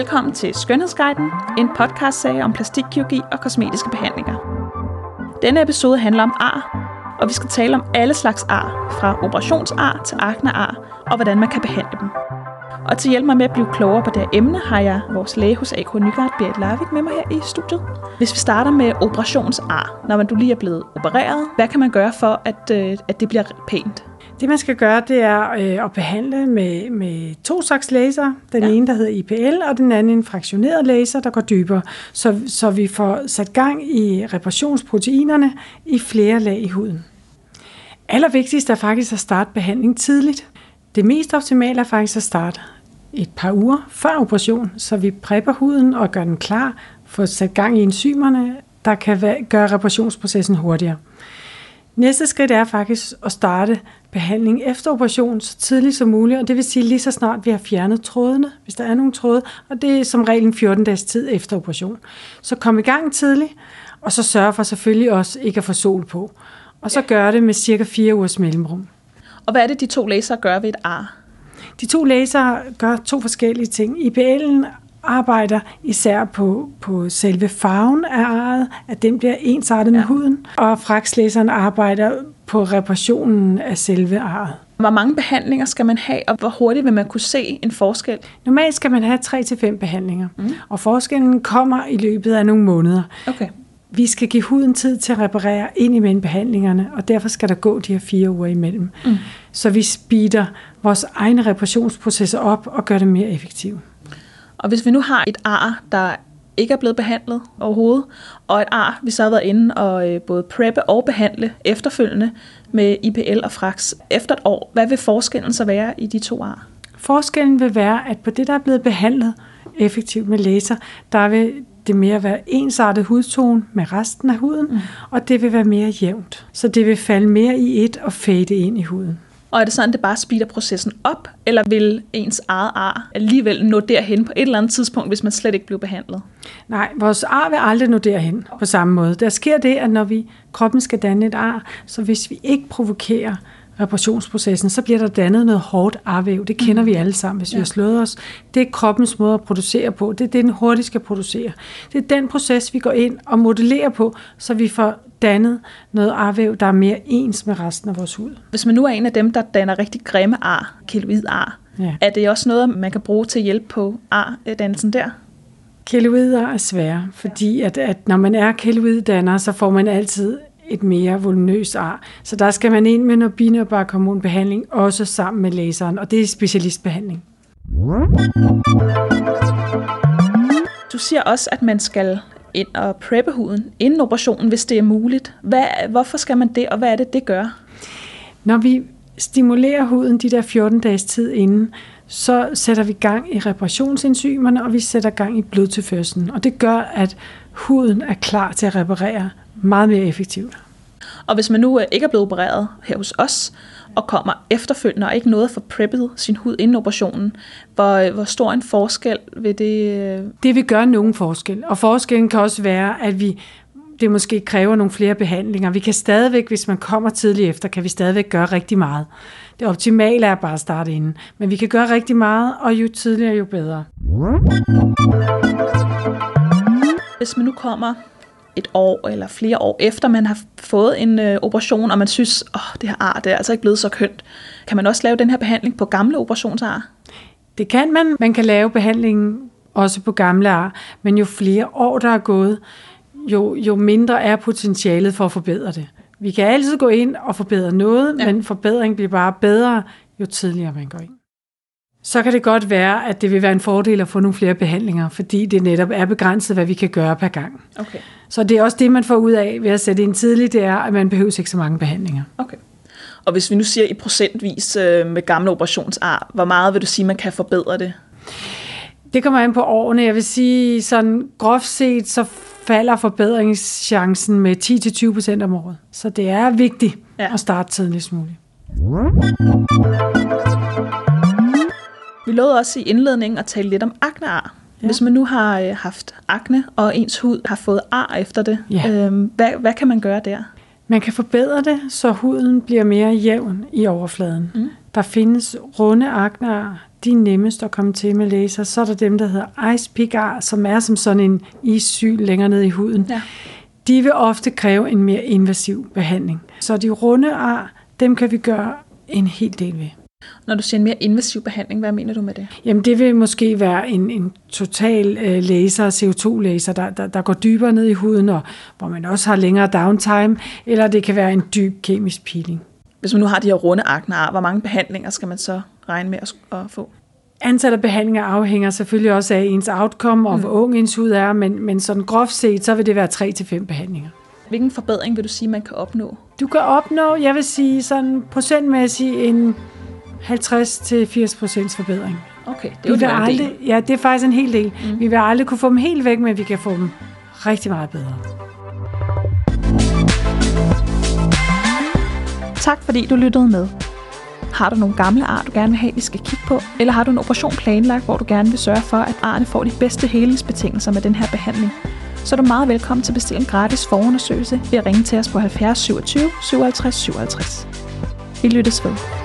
velkommen til Skønhedsguiden, en podcastserie om plastikkirurgi og kosmetiske behandlinger. Denne episode handler om ar, og vi skal tale om alle slags ar, fra operationsar til aknear, og hvordan man kan behandle dem. Og til at hjælpe mig med at blive klogere på det her emne, har jeg vores læge hos AK Nygaard, Berit Larvik, med mig her i studiet. Hvis vi starter med operationsar, når man du lige er blevet opereret, hvad kan man gøre for, at, øh, at det bliver pænt? Det man skal gøre, det er øh, at behandle med, med to slags laser. Den ja. ene, der hedder IPL, og den anden en fraktioneret laser, der går dybere. Så, så vi får sat gang i reparationsproteinerne i flere lag i huden. Allervigtigst er faktisk at starte behandling tidligt. Det mest optimale er faktisk at starte et par uger før operation, så vi prepper huden og gør den klar, får sat gang i enzymerne, der kan gøre reparationsprocessen hurtigere. Næste skridt er faktisk at starte behandling efter operation så tidligt som muligt, og det vil sige lige så snart vi har fjernet trådene, hvis der er nogle tråde, og det er som regel en 14 dages tid efter operation. Så kom i gang tidligt, og så sørg for selvfølgelig også ikke at få sol på. Og så gør det med cirka 4 ugers mellemrum. Og hvad er det, de to laser gør ved et ar? De to laser gør to forskellige ting. IPL'en arbejder især på, på selve farven af arret, at den bliver ensartet med ja. huden, og frakslæseren arbejder på reparationen af selve arret. Hvor mange behandlinger skal man have, og hvor hurtigt vil man kunne se en forskel? Normalt skal man have 3-5 behandlinger, mm. og forskellen kommer i løbet af nogle måneder. Okay. Vi skal give huden tid til at reparere ind imellem behandlingerne, og derfor skal der gå de her fire uger imellem. Mm. Så vi speeder vores egne reparationsprocesser op og gør det mere effektivt. Og hvis vi nu har et ar, der ikke er blevet behandlet overhovedet, og et ar, vi så har været inde og øh, både preppe og behandle efterfølgende med IPL og Frax efter et år, hvad vil forskellen så være i de to ar? Forskellen vil være, at på det, der er blevet behandlet effektivt med laser, der vil det mere være ensartet hudtone med resten af huden, mm. og det vil være mere jævnt. Så det vil falde mere i et og fade ind i huden. Og er det sådan, at det bare speeder processen op, eller vil ens eget ar alligevel nå derhen på et eller andet tidspunkt, hvis man slet ikke bliver behandlet? Nej, vores ar vil aldrig nå derhen på samme måde. Der sker det, at når vi kroppen skal danne et ar, så hvis vi ikke provokerer reparationsprocessen, så bliver der dannet noget hårdt arvæv. Det kender vi alle sammen, hvis ja. vi har slået os. Det er kroppens måde at producere på. Det er det, den hurtigt skal producere. Det er den proces, vi går ind og modellerer på, så vi får dannet noget arvæv, der er mere ens med resten af vores hud. Hvis man nu er en af dem, der danner rigtig grimme ar, keloid ar, ja. er det også noget, man kan bruge til at hjælpe på ar-dannelsen der? Keloider er svære, fordi at, at når man er keloiddanner, så får man altid et mere voluminøst ar. Så der skal man ind med noget binyrbarkhormonbehandling, også sammen med laseren, og det er specialistbehandling. Du siger også, at man skal ind og preppe huden inden operationen, hvis det er muligt. Hvad, hvorfor skal man det, og hvad er det, det gør? Når vi stimulerer huden de der 14 dages tid inden, så sætter vi gang i reparationsenzymerne, og vi sætter gang i blodtilførselen. Og det gør, at huden er klar til at reparere meget mere effektivt. Og hvis man nu øh, ikke er blevet opereret her hos os, og kommer efterfølgende og ikke noget at få preppet sin hud inden operationen, hvor, øh, hvor stor en forskel vil det... Øh? Det vil gøre nogen forskel, og forskellen kan også være, at vi det måske kræver nogle flere behandlinger. Vi kan stadigvæk, hvis man kommer tidligt efter, kan vi stadigvæk gøre rigtig meget. Det optimale er bare at starte inden. Men vi kan gøre rigtig meget, og jo tidligere, jo bedre. Hvis man nu kommer et år eller flere år efter man har fået en øh, operation, og man synes, åh, oh, det her ar, det er altså ikke blevet så kønt. Kan man også lave den her behandling på gamle operationsar? Det kan man. Man kan lave behandlingen også på gamle ar, men jo flere år, der er gået, jo, jo mindre er potentialet for at forbedre det. Vi kan altid gå ind og forbedre noget, ja. men forbedring bliver bare bedre, jo tidligere man går ind. Så kan det godt være, at det vil være en fordel at få nogle flere behandlinger, fordi det netop er begrænset, hvad vi kan gøre per gang. Okay. Så det er også det, man får ud af ved at sætte ind tidligt, det er, at man behøver ikke så mange behandlinger. Okay. Og hvis vi nu siger i procentvis øh, med gamle operationsar, hvor meget vil du sige, man kan forbedre det? Det kommer an på årene. Jeg vil sige, sådan groft set, så falder forbedringschancen med 10-20% om året. Så det er vigtigt ja. at starte tidligst muligt. Vi lovede også i indledningen at tale lidt om aknear. Ja. Hvis man nu har øh, haft akne, og ens hud har fået ar efter det, ja. øh, hvad, hvad kan man gøre der? Man kan forbedre det, så huden bliver mere jævn i overfladen. Mm. Der findes runde aknear, de er nemmest at komme til med laser. Så er der dem, der hedder Ice Pick Ar, som er som sådan en issyg længere ned i huden. Ja. De vil ofte kræve en mere invasiv behandling. Så de runde ar, dem kan vi gøre en hel del ved. Når du siger en mere invasiv behandling, hvad mener du med det? Jamen det vil måske være en, en total øh, laser, CO2-laser, der, der, der går dybere ned i huden, og hvor man også har længere downtime, eller det kan være en dyb kemisk peeling. Hvis man nu har de her runde aknear, hvor mange behandlinger skal man så regne med at, at få? Antallet af behandlinger afhænger selvfølgelig også af ens outcome, og mm. hvor ung ens hud er, men, men sådan groft set, så vil det være 3-5 behandlinger. Hvilken forbedring vil du sige, man kan opnå? Du kan opnå, jeg vil sige sådan procentmæssigt en 50-80 procents forbedring. Okay, det er jo vi vil en aldrig, del. Ja, det er faktisk en hel del. Mm. Vi vil aldrig kunne få dem helt væk, men vi kan få dem rigtig meget bedre. Tak fordi du lyttede med. Har du nogle gamle ar, du gerne vil have, vi skal kigge på? Eller har du en operation planlagt, hvor du gerne vil sørge for, at arne får de bedste helingsbetingelser med den her behandling? Så er du meget velkommen til at bestille en gratis forundersøgelse ved at ringe til os på 70 27 57 57. Vi lyttes ved.